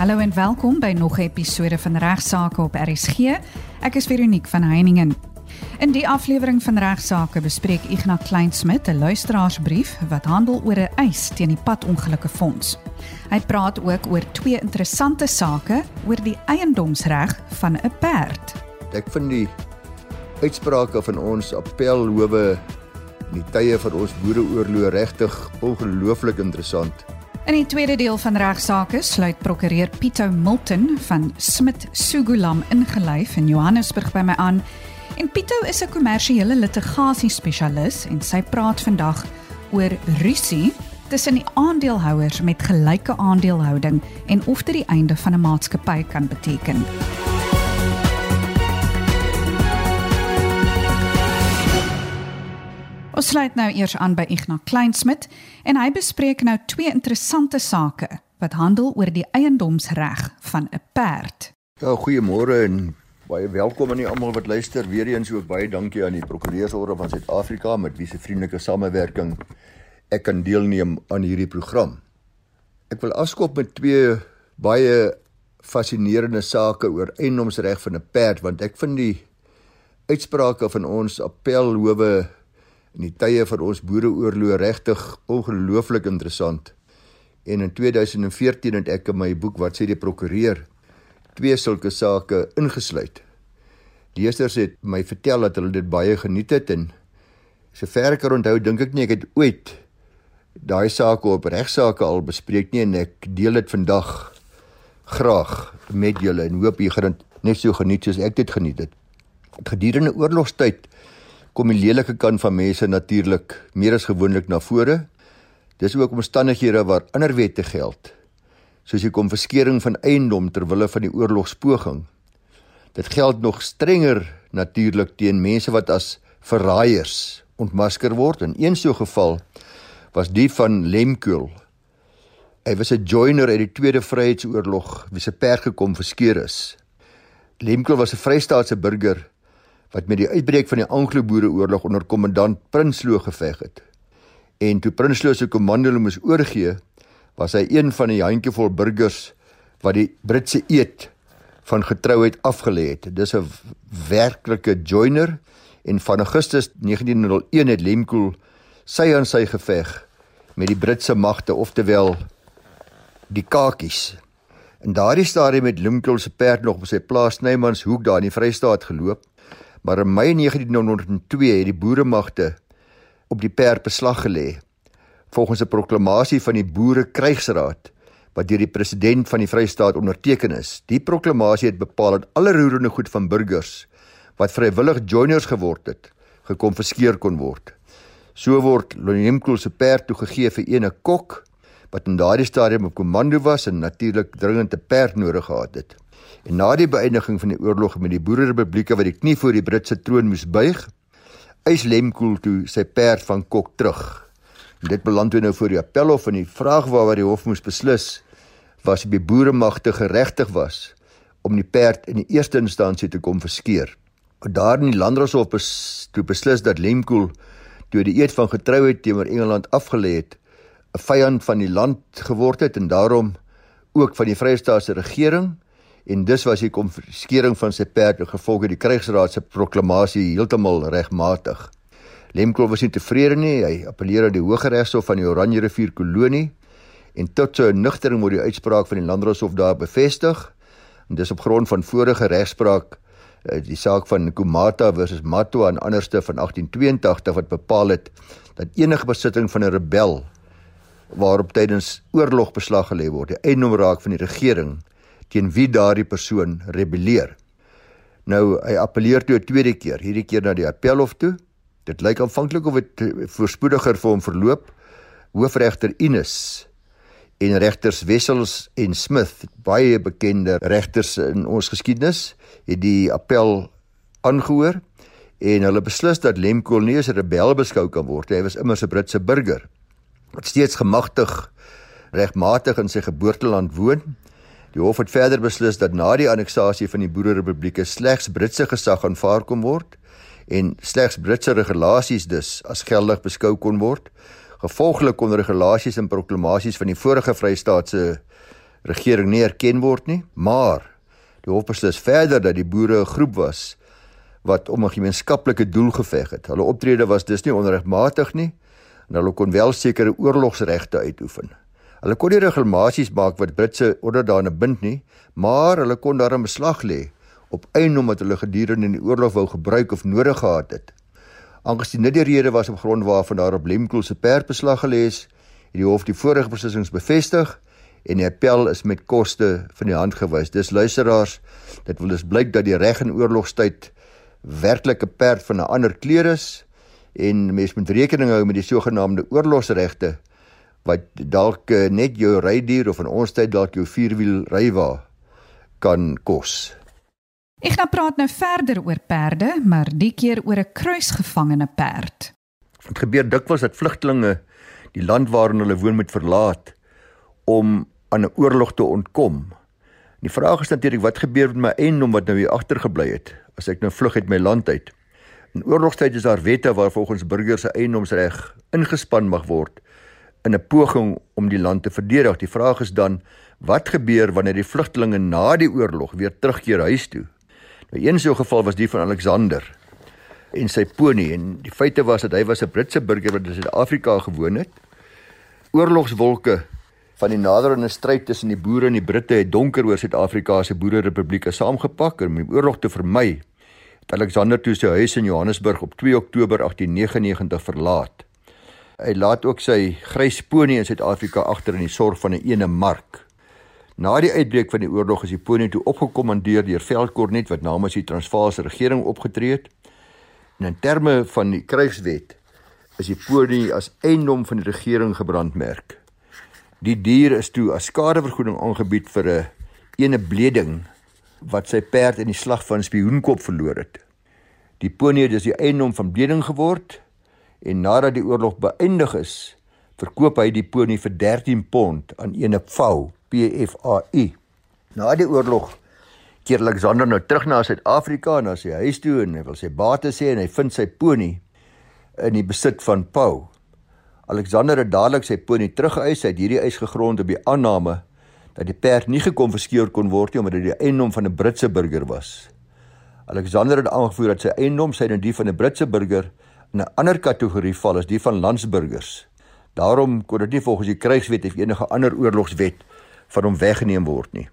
Hallo en welkom by nog 'n episode van Regsake op RSG. Ek is Veronique van Heiningen. In die aflewering van Regsake bespreek Ignas Kleinsmid 'n luisteraarsbrief wat handel oor 'n eis teen die padongelukke fonds. Hy praat ook oor twee interessante sake oor die eiendomsreg van 'n perd. Ek vind die uitsprake van ons appelhowe in die tye van ons boereoorlog regtig ongelooflik interessant. In die tweede deel van regsaake sluit prokureur Pieto Milton van Smit Sugulam ingelyf in Johannesburg by my aan. En Pieto is 'n kommersiële litigasie spesialis en sy praat vandag oor rusie tussen die aandeelhouers met gelyke aandelehouding en of dit die einde van 'n maatskappy kan beteken. Ons sluit nou eers aan by Ignas Kleinsmid en hy bespreek nou twee interessante sake wat handel oor die eiendomsreg van 'n perd. Ja, goeiemôre en baie welkom aan almal wat luister. Weereens ook baie dankie aan die Prokureursorde van Suid-Afrika met wie se vriendelike samewerking ek kan deelneem aan hierdie program. Ek wil afskop met twee baie fascinerende sake oor eiendomsreg van 'n perd want ek vind die uitsprake van ons appelhowe in die tye van ons boereoorlog regtig ongelooflik interessant. En in 2014 het ek in my boek wat sê die prokureur twee sulke sake ingesluit. Leesers het my vertel dat hulle dit baie geniet het en sover ek onthou dink ek nie ek het ooit daai sake op regsaake al bespreek nie en ek deel dit vandag graag met julle en hoop jy gaan dit net so geniet soos ek dit geniet het. Gedurende oorlogstyd kom die lelike kant van mense natuurlik meer as gewoonlik na vore. Dis ook omstandighede waar ander wette geld, soos die konfiskering van eiendom ter wille van die oorlogspoging. Dit geld nog strenger natuurlik teen mense wat as verraaiers ontmasker word. In een so geval was die van Lemkul. Hy was 'n joiner uit die Tweede Vryheidsoorlog wie se perd gekonfiskeer is. Lemkul was 'n Vrystaatse burger wat met die uitbreek van die Anglo-Boereoorlog onder kommandant Prinsloo geveg het. En toe Prinsloo se komando moes oorgee, was hy een van die handjievol burgers wat die Britse eed van getrouheid afgelê het. Dis 'n werklike joiner en van Augustus 1901 het Lemkoel sy aan sy geveg met die Britse magte, oftewel die Kakies. In daardie stadium het Lemkoel se perd nog op sy plaas Snymanshoek daar in die Vrystaat geloop Maar in Mei 1902 het die boeremagte op die perd beslag gelê volgens 'n proklamasie van die Boere Krygsraad wat deur die president van die Vrystaat onderteken is. Die proklamasie het bepaal dat alle roerende goed van burgers wat vrywillig joiners geword het, gekonfiskeer kon word. So word Lonemkool se perd toegegee vir ene kok wat in daardie stadium op komando was en natuurlik dringend 'n perd nodig gehad het. En na die beëindiging van die oorlog met die Boererepublieke wat die knie voor die Britse troon moes buig, eis Lemkoel toe sy perd van Kok terug. En dit beland toe nou voor die appelhof en die vraag waaroor die hof moes beslis was of die boeremagte geregtig was om die perd in die eerste instansie te kom verskeer. Daar in die landrashof bes, toe beslis dat Lemkoel toe die eed van getrouheid teenoor Engeland afgelê het, 'n vyand van die land geword het en daarom ook van die Vrystaatse regering en dus was die konfiskering van sy perde gevolge die krygsraad se proklamasie heeltemal regmatig. Lemkool was nie tevrede nie. Hy appeleer aan die Hooggeregshof van die Oranje rivier kolonie en tot sy nugtering word die uitspraak van die Landdroshof daar bevestig. En dis op grond van vorige regspraak eh, die saak van Kumata versus Matwa en anderste van 1882 wat bepaal het dat enige besitting van 'n rebel waarop tydens oorlog beslag gelê word, die eiendom raak van die regering teen wie daardie persoon rebelleer. Nou hy appeleer toe 'n tweede keer, hierdie keer na die appelhof toe. Dit lyk aanvanklik of dit voorspoediger vir hom verloop. Hoofregter Ines en regters Wessels en Smith, baie bekende regters in ons geskiedenis, het die appel aangehoor en hulle beslis dat Lemkool nie as 'n rebel beskou kan word. Hy was immers 'n Britse burger wat steeds gemagtig regmatig in sy geboorteland woon Die hof het verder beslis dat na die anneksasie van die Boererepublieke slegs Britse gesag aanvaar kon word en slegs Britse regulasies dus as geldig beskou kon word. Gevolglik kon regulasies en proklamasies van die vorige Vrystaatse regering nie erken word nie, maar die hof beslis verder dat die boere 'n groep was wat om 'n gemeenskaplike doel geveg het. Hulle optrede was dus nie onregmatig nie en hulle kon wel sekere oorlogsregte uitoefen. Hulle kon nie regulasies maak wat Britse onderdane bind nie, maar hulle kon daarin beslag lê op eiendom wat hulle gedurende die oorlog wou gebruik of nodig gehad het. Aangesien dit die rede was op grond waarvan daar op Lemkoel se perd beslag gelê is, het die hof die vorige beslissings bevestig en die appel is met koste van die hand gewys. Dis luisteraars, dit wil dus blyk dat die reg in oorlogstyd werklike perd van 'n ander kleur is en mens moet rekening hou met die sogenaamde oorlogsregte wat dalk eh, net jou rydier of in ons tyd dalk jou vierwiel rywa kan kos. Ek gaan praat nou verder oor perde, maar die keer oor 'n kruisgevangene perd. Dit gebeur dikwels dat vlugtelinge die land waarin hulle woon moet verlaat om aan 'n oorlog te ontkom. Die vraag is natuurlik wat gebeur met my eiendom wat nou hier agtergebly het as ek nou vlug uit my land uit. In oorlogstyd is daar wette waar volgens burgers se eiendomsreg ingespan mag word in 'n poging om die land te verdedig. Die vraag is dan wat gebeur wanneer die vlugtelinge na die oorlog weer terugkeer huis toe? Nou een so 'n geval was die van Alexander en sy pony en die feite was dat hy was 'n Britse burger wat in Suid-Afrika gewoon het. Oorlogswolke van die naderende stryd tussen die boere en die Britte het donker oor Suid-Afrika se boererepublieke saamgepak om die oorlog te vermy Alexander toe sy huis in Johannesburg op 2 Oktober 1899 verlaat. Hy laat ook sy grys pony in Suid-Afrika agter in die sorg van 'n ene mark. Na die uitbreek van die oorlog is die pony toe opgekommandeer deur Veldkornet wat namens die Transvaalse regering opgetree het. En in terme van die krygswet is die pony as eiendom van die regering gebrandmerk. Die dier is toe as skadevergoeding aangebied vir 'n ene bleding wat sy perd in die slag van Spioenkop verloor het. Die pony het dus die eiendom van Bleding geword en nadat die oorlog beëindig is, verkoop hy die pony vir 13 pond aan ene Pfau, P F A U. Na die oorlog keer Alexander nou terug na Suid-Afrika en na sy huis toe en hy wil sy bate sê en hy vind sy pony in die besit van Pau. Alexander het dadelik sy pony teruggeëis, het hierdie eis gegrond op die aanname dat die perd nie gekonfiskeer kon word nie omdat dit die eiendom van 'n Britse burger was. Alexander het aangevoer dat sy eiendom sy en die van 'n Britse burger in 'n ander kategorie val as die van landsburgers. Daarom kon dit nie volgens die krygswet of enige ander oorlogswet van hom weggeneem word nie.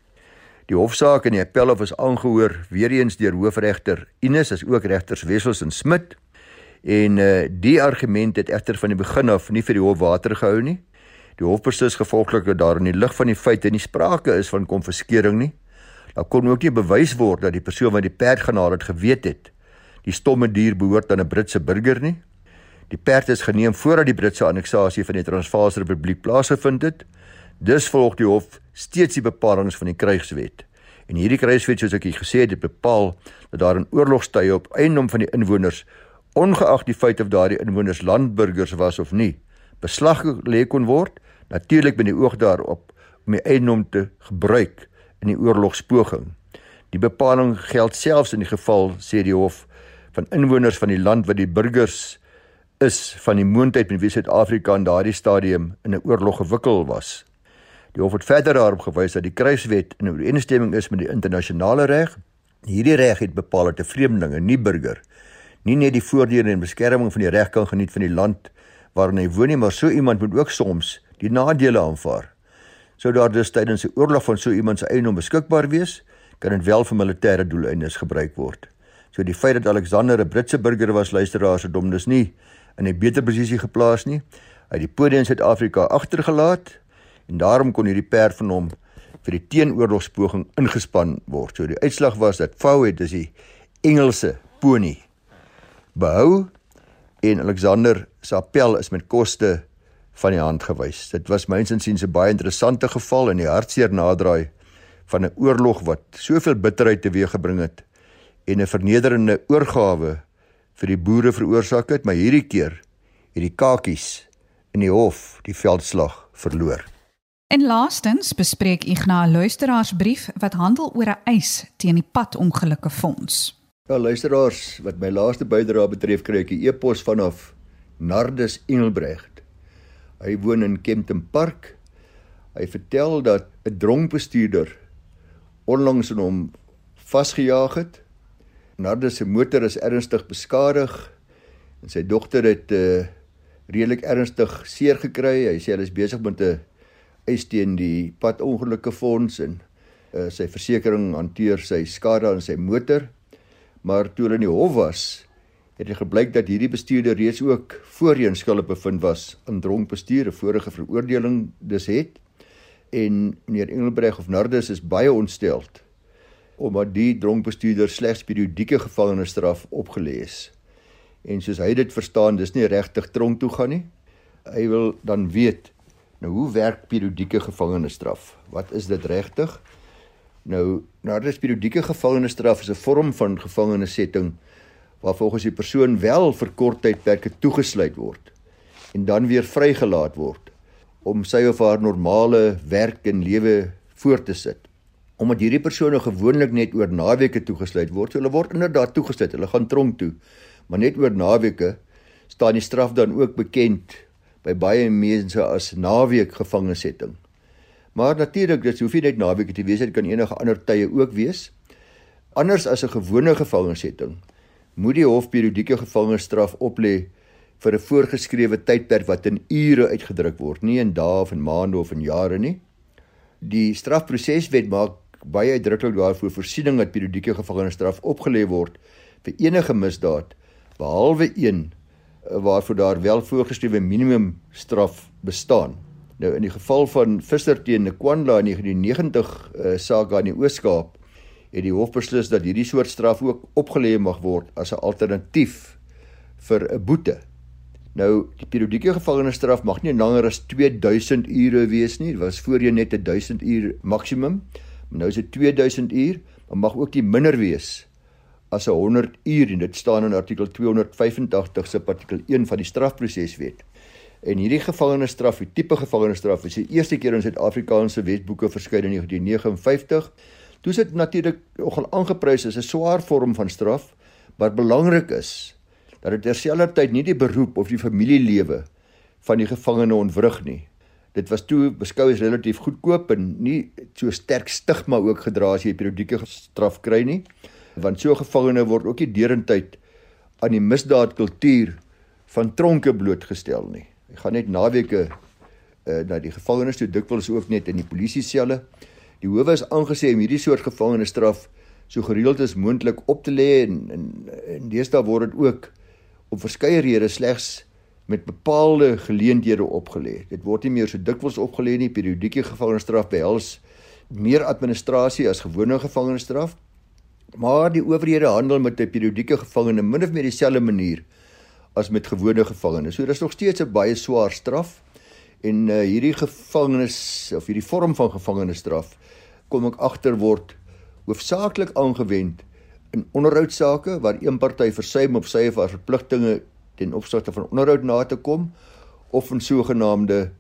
Die hofsaak in die appelhof is aangehoor weer eens deur hoofregter Ines as ook regters Wessels en Smit. En uh die argument het egter van die begin af nie vir die hof water gehou nie. Die hof beslis gevolglik dat daar in die lig van die feite nie sprake is van konfiskering nie. Daar kon ook nie bewys word dat die persoon wat die perd genaal het geweet het die stomme dier behoort aan 'n Britse burger nie. Die perd is geneem voordat die Britse anneksasie van die Transvaalse Republiek plaasgevind het. Dus volg die hof steeds die bepalinge van die krygswet. En hierdie krygswet soos ek gesê het, dit bepaal dat daar in oorlogstye op eiendom van die inwoners ongeag die feit of daardie inwoners landburgers was of nie, beslag gelê kon word natuurlik met die oog daarop om die eiendom te gebruik in die oorlogspoging. Die bepaling geld selfs in die geval sê die hof van inwoners van die land wat die burgers is van die moondheid met wie Suid-Afrika in daardie stadium in 'n oorlog gewikkel was. Die hof het verder daarop gewys dat die kruiswet in ooreenstemming is met die internasionale reg. Hierdie reg het bepaal dat 'n vreemdeling, 'n nie burger, nie net die voordele en beskerming van die reg kan geniet van die land waarin hy woon nie, maar so iemand moet ook soms die nadele aanvaar. Sou daar dus tydens 'n oorlog van so iemand se eiendom beskikbaar wees, kan dit wel vir militêre doeleindes gebruik word. So die feit dat Alexander 'n Britse burger was, luisteraars, het hom dus nie in 'n beter posisie geplaas nie. Hy het die podium in Suid-Afrika agtergelaat en daarom kon hierdie perd van hom vir die teenoorlogspoging ingespan word. So die uitslag was dat Fou het dis die Engelse pony behou en Alexander se appel is met koste van die hand gewys. Dit was myns insiens 'n baie interessante geval in die hartseer naderdraai van 'n oorlog wat soveel bitterheid teweeggebring het en 'n vernederende oorgawe vir die boere veroorsaak het, maar hierdie keer het die kakies in die hof die veldslag verloor. En laastens bespreek Ignas 'n luisteraarsbrief wat handel oor 'n eis teen die padongelukke fonds. Ja, luisteraars, wat my laaste bydrae betref, kry ek 'n e-pos vanaf Nardus Engelbregt Hy woon in Kempton Park. Hy vertel dat 'n dronk bestuurder onlangs in hom vasgejaag het. Nardus se motor is ernstig beskadig en sy dogter het uh, eh, redelik ernstig seer gekry. Hy sê hulle is besig met 'n eis teen die padongelukke fonds en uh, sy versekerings hanteer sy skade aan sy motor. Maar toe hulle in die hof was, het dit gebleik dat hierdie bestuurder reeds ook voorheen skuldig bevind was aan dronk bestuur, 'n vorige veroordeling dus het. En meneer Engelbreg of Nardus is baie ontsteld omdat die dronk bestuurder slegs periodieke gevangenisstraf opgelê is. En soos hy dit verstaan, dis nie regtig tronk toe gaan nie. Hy wil dan weet nou hoe werk periodieke gevangenisstraf? Wat is dit regtig? Nou, Nardus periodieke gevangenisstraf is 'n vorm van gevangenissetting waar volgens die persoon wel vir kort tydperke toegesluit word en dan weer vrygelaat word om sy of haar normale werk en lewe voort te sit. Omdat hierdie persone gewoonlik net oor naweke toegesluit word, so hulle word inderdaad toegesluit, hulle gaan tronk toe, maar net oor naweke staan die straf dan ook bekend by baie mense as naweek gevangenissetting. Maar natuurlik, dit hoef nie net naweke te wees, dit kan enige ander tye ook wees. Anders as 'n gewone gevangenissetting moet die hof periodieke gevangenisstraf oplê vir 'n voorgeskrewe tydperk wat in ure uitgedruk word, nie in dae of in maande of in jare nie. Die strafproseswet maak baie uitdruklik daarvoor voorsiening dat periodieke gevangenisstraf opgelê word vir enige misdaad behalwe een eh, waarvoor daar wel voorgeskrewe minimum straf bestaan. Nou in die geval van Visser teen Nkwanla in 1990 uh, saak aan die Oos-Kaap het die hof beslis dat hierdie soort straf ook opgelê mag word as 'n alternatief vir 'n boete. Nou die periodieke gevangenisstraf mag nie langer as 2000 ure wees nie. Dit was voorheen net 1000 uur maksimum. Nou is dit 2000 uur, maar mag ook nie minder wees as 100 uur en dit staan in artikel 285 se artikel 1 van die strafproseswet. En hierdie gevangenisstraf, die tipe gevangenisstraf, is die eerste keer in Suid-Afrikaanse wetboeke verskyn in 1959 Toe sit natuurlik nogal aangeprys as 'n swaar vorm van straf, maar belangrik is dat dit terselfdertyd nie die beroep of die familielewe van die gevangene ontwrig nie. Dit was toe beskou as relatief goedkoop en nie so sterk stigma ook gedra as jy periodieke straf kry nie, want so gevangene word ook nie derentyd aan die misdaadkultuur van tronke blootgestel nie. Jy gaan net naweke uh, na die gevangenes toe dikwels ook net in die polisie selle. Die howe is aangesê om hierdie soort gevangenisstraf so gereeld as moontlik op te lê en en, en deesdae word dit ook op verskeie redes slegs met bepaalde geleenthede opgelê. Dit word nie meer so dikwels opgelê nie. Periodieke gevangenisstraf behels meer administrasie as gewone gevangenisstraf. Maar die owerhede handel met 'n periodieke gevangene min of meer dieselfde manier as met gewone gevangenes. So dis nog steeds 'n baie swaar straf en uh, hierdie gevangenes of hierdie vorm van gevangenisstraf kom ek agter word hoofsaaklik aangewend in onderhoudsake waar een party versuim op sy of haar verpligtinge ten opsigte van onderhoud na te kom of in sogenaamde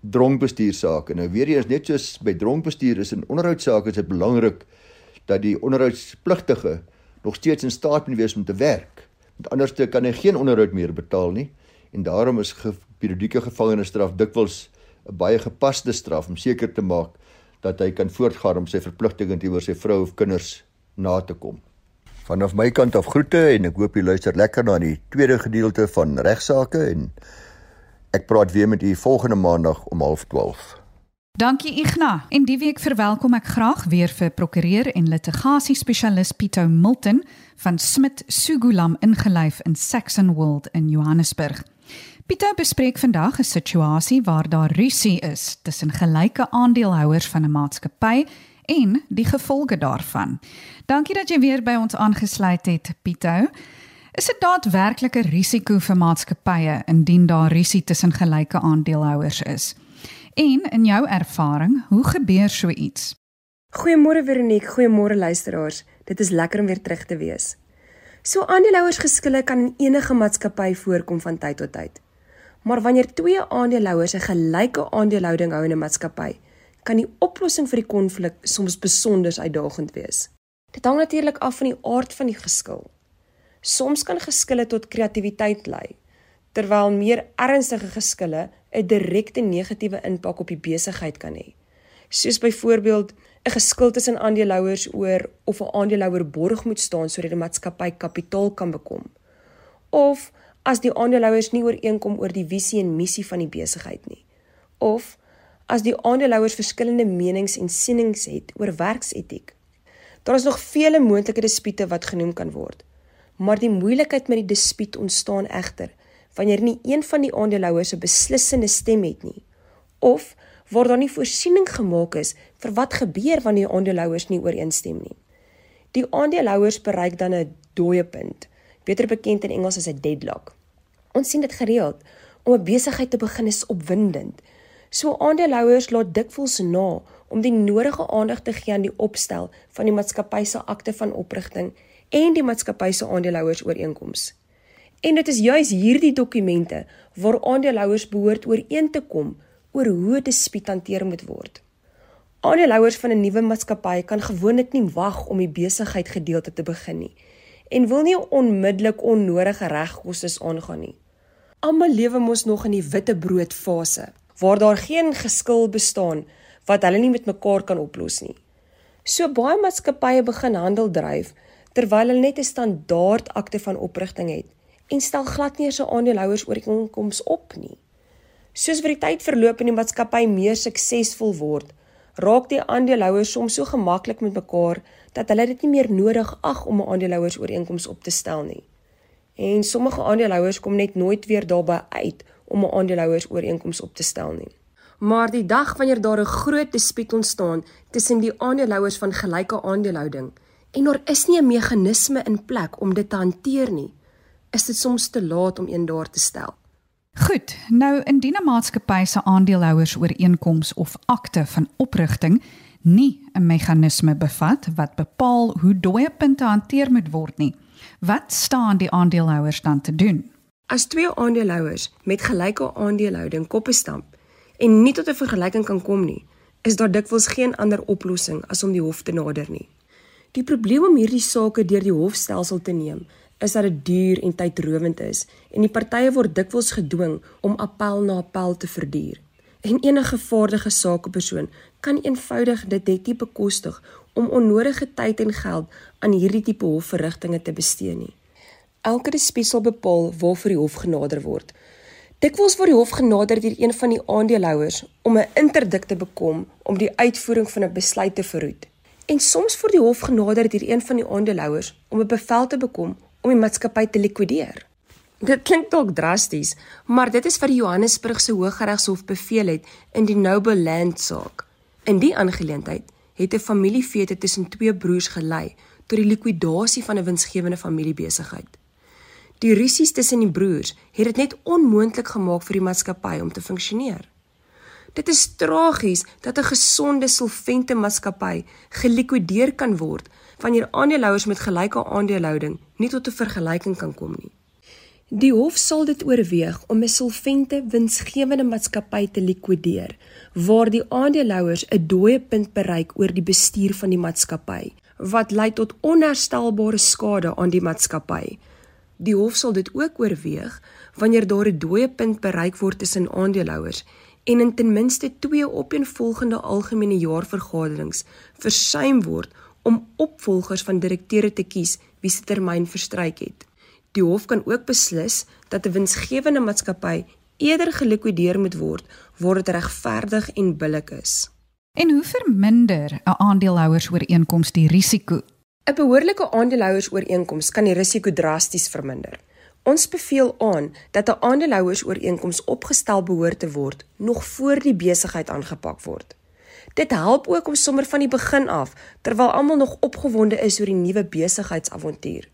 dronkbestuursake. Nou weer eens net soos by dronkbestuur is in onderhoudsake is dit belangrik dat die onderhoudspligtige nog steeds in staat moet wees om te werk. Want anders kan hy geen onderhoud meer betaal nie en daarom is periodieke gevangenisstraf dikwels 'n baie gepaste straf om seker te maak dat hy kan voortgaan om sy verpligtinge teenoor sy vrou of kinders na te kom. Vanaf my kant af groete en ek hoop jy luister lekker na die tweede gedeelte van regsaake en ek praat weer met u volgende maandag om 12:30. Dankie Igna. En die week verwelkom ek graag weer vir prokureur en litigasie spesialis Pieto Milton van Smit Sugulam ingelyf in Saxon World in Johannesburg. Pieter bespreek vandag 'n situasie waar daar rusie is tussen gelyke aandeelhouers van 'n maatskappy en die gevolge daarvan. Dankie dat jy weer by ons aangesluit het, Pieter. Is dit daadwerklik 'n risiko vir maatskappye indien daar rusie tussen gelyke aandeelhouers is? En in jou ervaring, hoe gebeur so iets? Goeiemôre Veronique, goeiemôre luisteraars. Dit is lekker om weer terug te wees. So aandeelhouersgeskille kan in enige maatskappy voorkom van tyd tot tyd. Maar wanneer twee aandeelhouers 'n gelyke aandelehouding hou in 'n maatskappy, kan die oplossing vir die konflik soms besonder uitdagend wees. Dit hang natuurlik af van die aard van die geskil. Soms kan geskille tot kreatiwiteit lei, terwyl meer ernstige geskille 'n direkte negatiewe impak op die besigheid kan hê. Soos byvoorbeeld 'n geskil tussen aandeelhouers oor of 'n aandeelhouer borg moet staan sodat die maatskappy kapitaal kan bekom. Of as die aandeelhouers nie ooreenkom oor die visie en missie van die besigheid nie. Of as die aandeelhouers verskillende menings en sienings het oor werksetiek. Daar is nog vele moontlike dispute wat genoem kan word. Maar die moeilikheid met die dispuut ontstaan egter wanneer nie een van die aandeelhouers 'n beslissende stem het nie of waar daar nie voorsiening gemaak is vir wat gebeur wanneer die aandeelhouers nie ooreenstem nie. Die aandeelhouers bereik dan 'n dooie punt, beter bekend in Engels as 'n deadlock. Ons sien dit gereeld. Om 'n besigheid te begin is opwindend. So aandeelhouers laat dikwels na om die nodige aandag te gee aan die opstel van die maatskappy se akte van oprigting en die maatskappy se aandeelhouers ooreenkomste. En dit is juis hierdie dokumente waar aandeelhouers behoort ooreen te kom oor hoe dispuut hanteer moet word. Aandeelhouers van 'n nuwe maatskappy kan gewoonlik nie wag om die besigheid gedeelte te begin nie en wil nie onmiddellik onnodige regkoste aangaan nie. Almal lewe mos nog in die witbrood fase waar daar geen geskil bestaan wat hulle nie met mekaar kan oplos nie. So baie maatskappye begin handel dryf terwyl hulle net 'n standaard akte van oprigting het en stel glad nie eens 'n aandeelhouers ooreenkoms op nie. Soos wat die tyd verloop en die maatskappy meer suksesvol word, raak die aandeelhouers soms so gemaklik met mekaar dat hulle dit nie meer nodig ag om 'n aandeelhouers ooreenkoms op te stel nie. En sommige aandeelhouers kom net nooit weer daarby uit om 'n aandeelhouers ooreenkoms op te stel nie. Maar die dag wanneer daar 'n groot dispuut ontstaan tussen die aandeelhouers van gelyke aandelehouding en daar is nie 'n meganisme in plek om dit te hanteer nie, is dit soms te laat om een daar te stel. Goed, nou indien 'n maatskappy se aandeelhouers ooreenkoms of akte van oprigting nie 'n meganisme bevat wat bepaal hoe dooie punte hanteer moet word nie, wat staan die aandeelhouers dan te doen? As twee aandeelhouers met gelyke aandelehouding koppe stamp en nie tot 'n vergelyking kan kom nie, is daar dikwels geen ander oplossing as om die hof te nader nie. Die probleem om hierdie sake deur die hofstelsel te neem, is dat dit duur en tydrowend is en die partye word dikwels gedwing om appel na appel te verduur. En enige vaardige sakepersoon kan eenvoudig dit net nie bekostig om onnodige tyd en geld aan hierdie tipe hofverrigtinge te bestee nie. Elke dispuut sal bepaal waarvoor die hof genader word. Dikwels word die hof genader deur een van die aandeelhouers om 'n interdik te bekom om die uitvoering van 'n besluit te verhoed. En soms word die hof genader deur een van die aandeelhouers om 'n bevel te bekom om die maatskappy te likwideer. Dit klink dalk drasties, maar dit is wat die Johannesburgse Hooggeregshof beveel het in die Noble Land saak. In die aangeleentheid het 'n familiefete tussen twee broers gelei tot die likwidasie van 'n winsgewende familiebesigheid. Die rusies tussen die broers het dit net onmoontlik gemaak vir die maatskappy om te funksioneer. Dit is tragies dat 'n gesonde solvente maatskappy gelikwideer kan word wanneer aandeelhouers met gelyke aandelehouding nie tot 'n vergelyking kan kom nie. Die hof sal dit oorweeg om 'n solvente winsgewende maatskappy te likwideer waar die aandeelhouers 'n dooie punt bereik oor die bestuur van die maatskappy wat lei tot onherstelbare skade aan die maatskappy. Die hof sal dit ook oorweeg wanneer daar 'n dooie punt bereik word tussen aandeelhouers en in ten minste twee opeenvolgende algemene jaarvergaderings versuim word om opvolgers van direkteure te kies wie se termyn verstryk het. Die hof kan ook beslis dat 'n winsgewende maatskappy eerder gelikwideer moet word waar dit regverdig en billik is. En hoe verminder 'n aandeelhouersooreenkoms die risiko? 'n Behoorlike aandeelhouersooreenkoms kan die risiko drasties verminder. Ons beveel aan dat 'n aandeelhouersooreenkoms opgestel behoort te word nog voor die besigheid aangepak word. Dit help ook om sommer van die begin af, terwyl almal nog opgewonde is oor die nuwe besigheidsavontuur,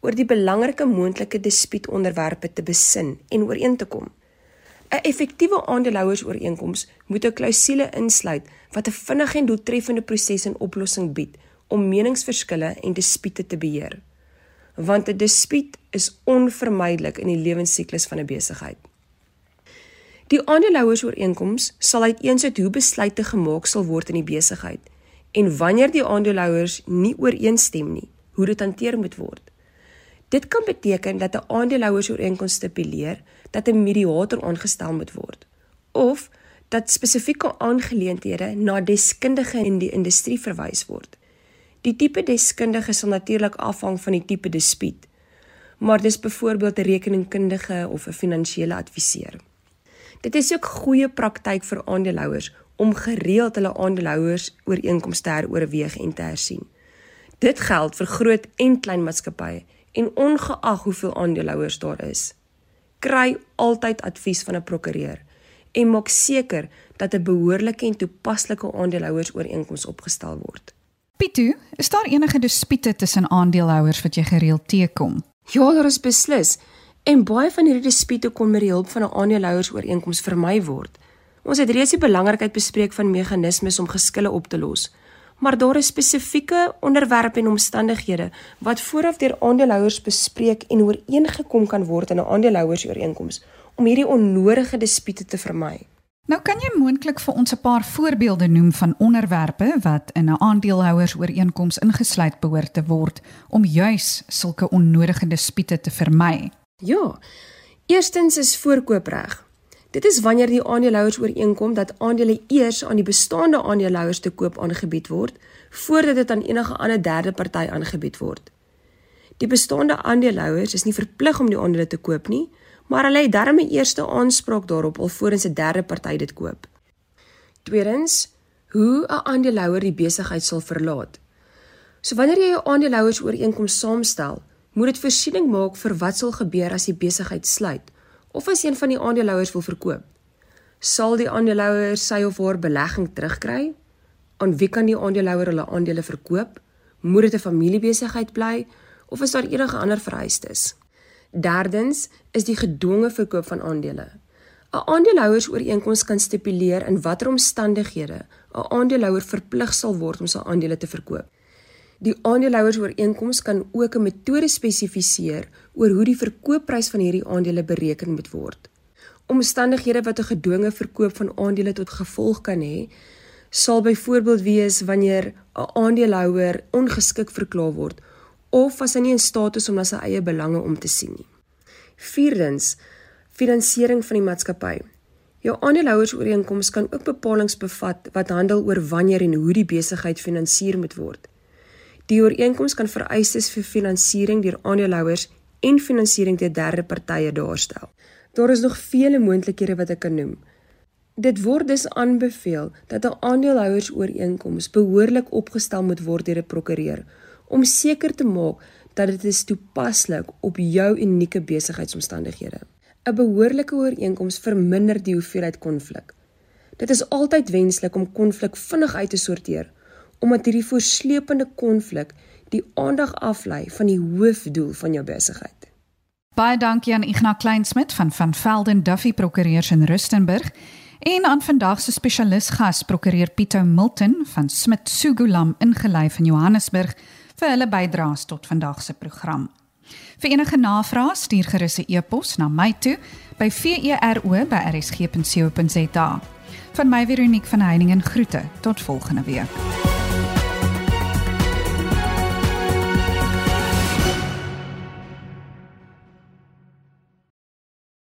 oor die belangrike moontlike dispuutonderwerpe te besin en ooreen te kom. 'n Effektiewe aandeelhouersooreenkoms moet 'n klousule insluit wat 'n vinnige en doeltreffende proses en oplossing bied om meningsverskille en dispute te beheer. Want 'n dispuut is onvermydelik in die lewensiklus van 'n besigheid. Die aandeelhouersooreenkoms sal uiteensit hoe besluite gemaak sal word in die besigheid en wanneer die aandeelhouers nie ooreenstem nie, hoe dit hanteer moet word. Dit kan beteken dat 'n aandeelhouersooreenkoms stipuleer dat 'n mediator aangestel moet word of dat spesifieke aangeleenthede na deskundige in die industrie verwys word. Die tipe deskundige sal natuurlik afhang van die tipe dispuut. Maar dis byvoorbeeld 'n rekeningkundige of 'n finansiële adviseur. Dit is ook goeie praktyk vir aandeelhouers om gereeld hulle aandeelhouers ooreenkomste heroorweeg en te hersien. Dit geld vir groot en klein maatskappye en ongeag hoeveel aandeelhouers daar is. Kry altyd advies van 'n prokureur en maak seker dat 'n behoorlike en toepaslike aandeelhouers ooreenkoms opgestel word. Pitu, is daar enige dispute tussen aandeelhouers wat jy gereeld teekom? Ja, daar is beslis. En baie van hierdie dispute kon met die hulp van 'n aandeelhouers ooreenkoms vermy word. Ons het reeds die belangrikheid bespreek van meganismes om geskille op te los. Maar daar is spesifieke onderwerpe en omstandighede wat vooraf deur aandeelhouers bespreek en ooreengekom kan word in 'n aandeelhouersooreenkoms om hierdie onnodige dispute te vermy. Nou kan jy moontlik vir ons 'n paar voorbeelde noem van onderwerpe wat in 'n aandeelhouersooreenkoms ingesluit behoort te word om juis sulke onnodige dispute te vermy. Ja. Eerstens is voorkoopreg. Dit is wanneer die aandeelhouers ooreenkom dat aandele eers aan die bestaande aandeelhouers te koop aangebied word voordat dit aan enige ander derde party aangebied word. Die bestaande aandeelhouers is nie verplig om die aandele te koop nie, maar hulle het darme eerste aanspraak daarop alvorens 'n derde party dit koop. Tweedens, hoe 'n aandeelhouer die besigheid sal verlaat. So wanneer jy jou aandeelhouers ooreenkoms saamstel, moet dit voorsiening maak vir wat sal gebeur as die besigheid sluit of as een van die aandeelhouers wil verkoop. Sal die aandeelhouer sy of haar belegging terugkry? Aan wie kan die aandeelhouer hulle aandele verkoop? Moet dit 'n familiebesigheid bly of is daar enige ander vereistes? Derdens is die gedwonge verkoop van aandele. 'n Aandeelhouersooreenkoms kan stipuleer in watter omstandighede 'n aandeelhouer verplig sal word om sy aandele te verkoop. Die aandeelhouersooreenkoms kan ook 'n metode spesifiseer oor hoe die verkoopprys van hierdie aandele bereken moet word. Omstandighede wat 'n gedwonge verkoop van aandele tot gevolg kan hê, sal byvoorbeeld wees wanneer 'n aandeelhouer ongeskik verklaar word of as hy nie in staat is om na sy eie belange om te sien nie. Vierdens, finansiering van die maatskappy. Jou aandeelhouersooreenkoms kan ook bepalinge bevat wat handel oor wanneer en hoe die besigheid finansier moet word. Die ooreenkoms kan vereistes vir finansiering deur aandeelhouers en finansiering deur derde partye daarstel. Daar is nog vele moontlikhede wat ek kan noem. Dit word dus aanbeveel dat 'n aandeelhouersooreenkoms behoorlik opgestel moet word deur 'n prokureur om seker te maak dat dit is toepaslik op jou unieke besigheidsomstandighede. 'n Behoorlike ooreenkoms verminder die hoeveelheid konflik. Dit is altyd wenslik om konflik vinnig uit te sorteer omdat hierdie voorsleepende konflik die aandag aflei van die hoofdoel van jou besigheid. Baie dankie aan Ignas Kleinsmid van van Velden Duffy Prokureurs in Rustenburg en aan vandag se spesialis gas prokureur Pieter Milton van Smit Sugulam ingelyf in Johannesburg vir hulle bydraes tot vandag se program. Vir enige navrae stuur gerus 'n e-pos na my toe by vero@rsg.co.za. Van my Veronique van Heiningen groete tot volgende week.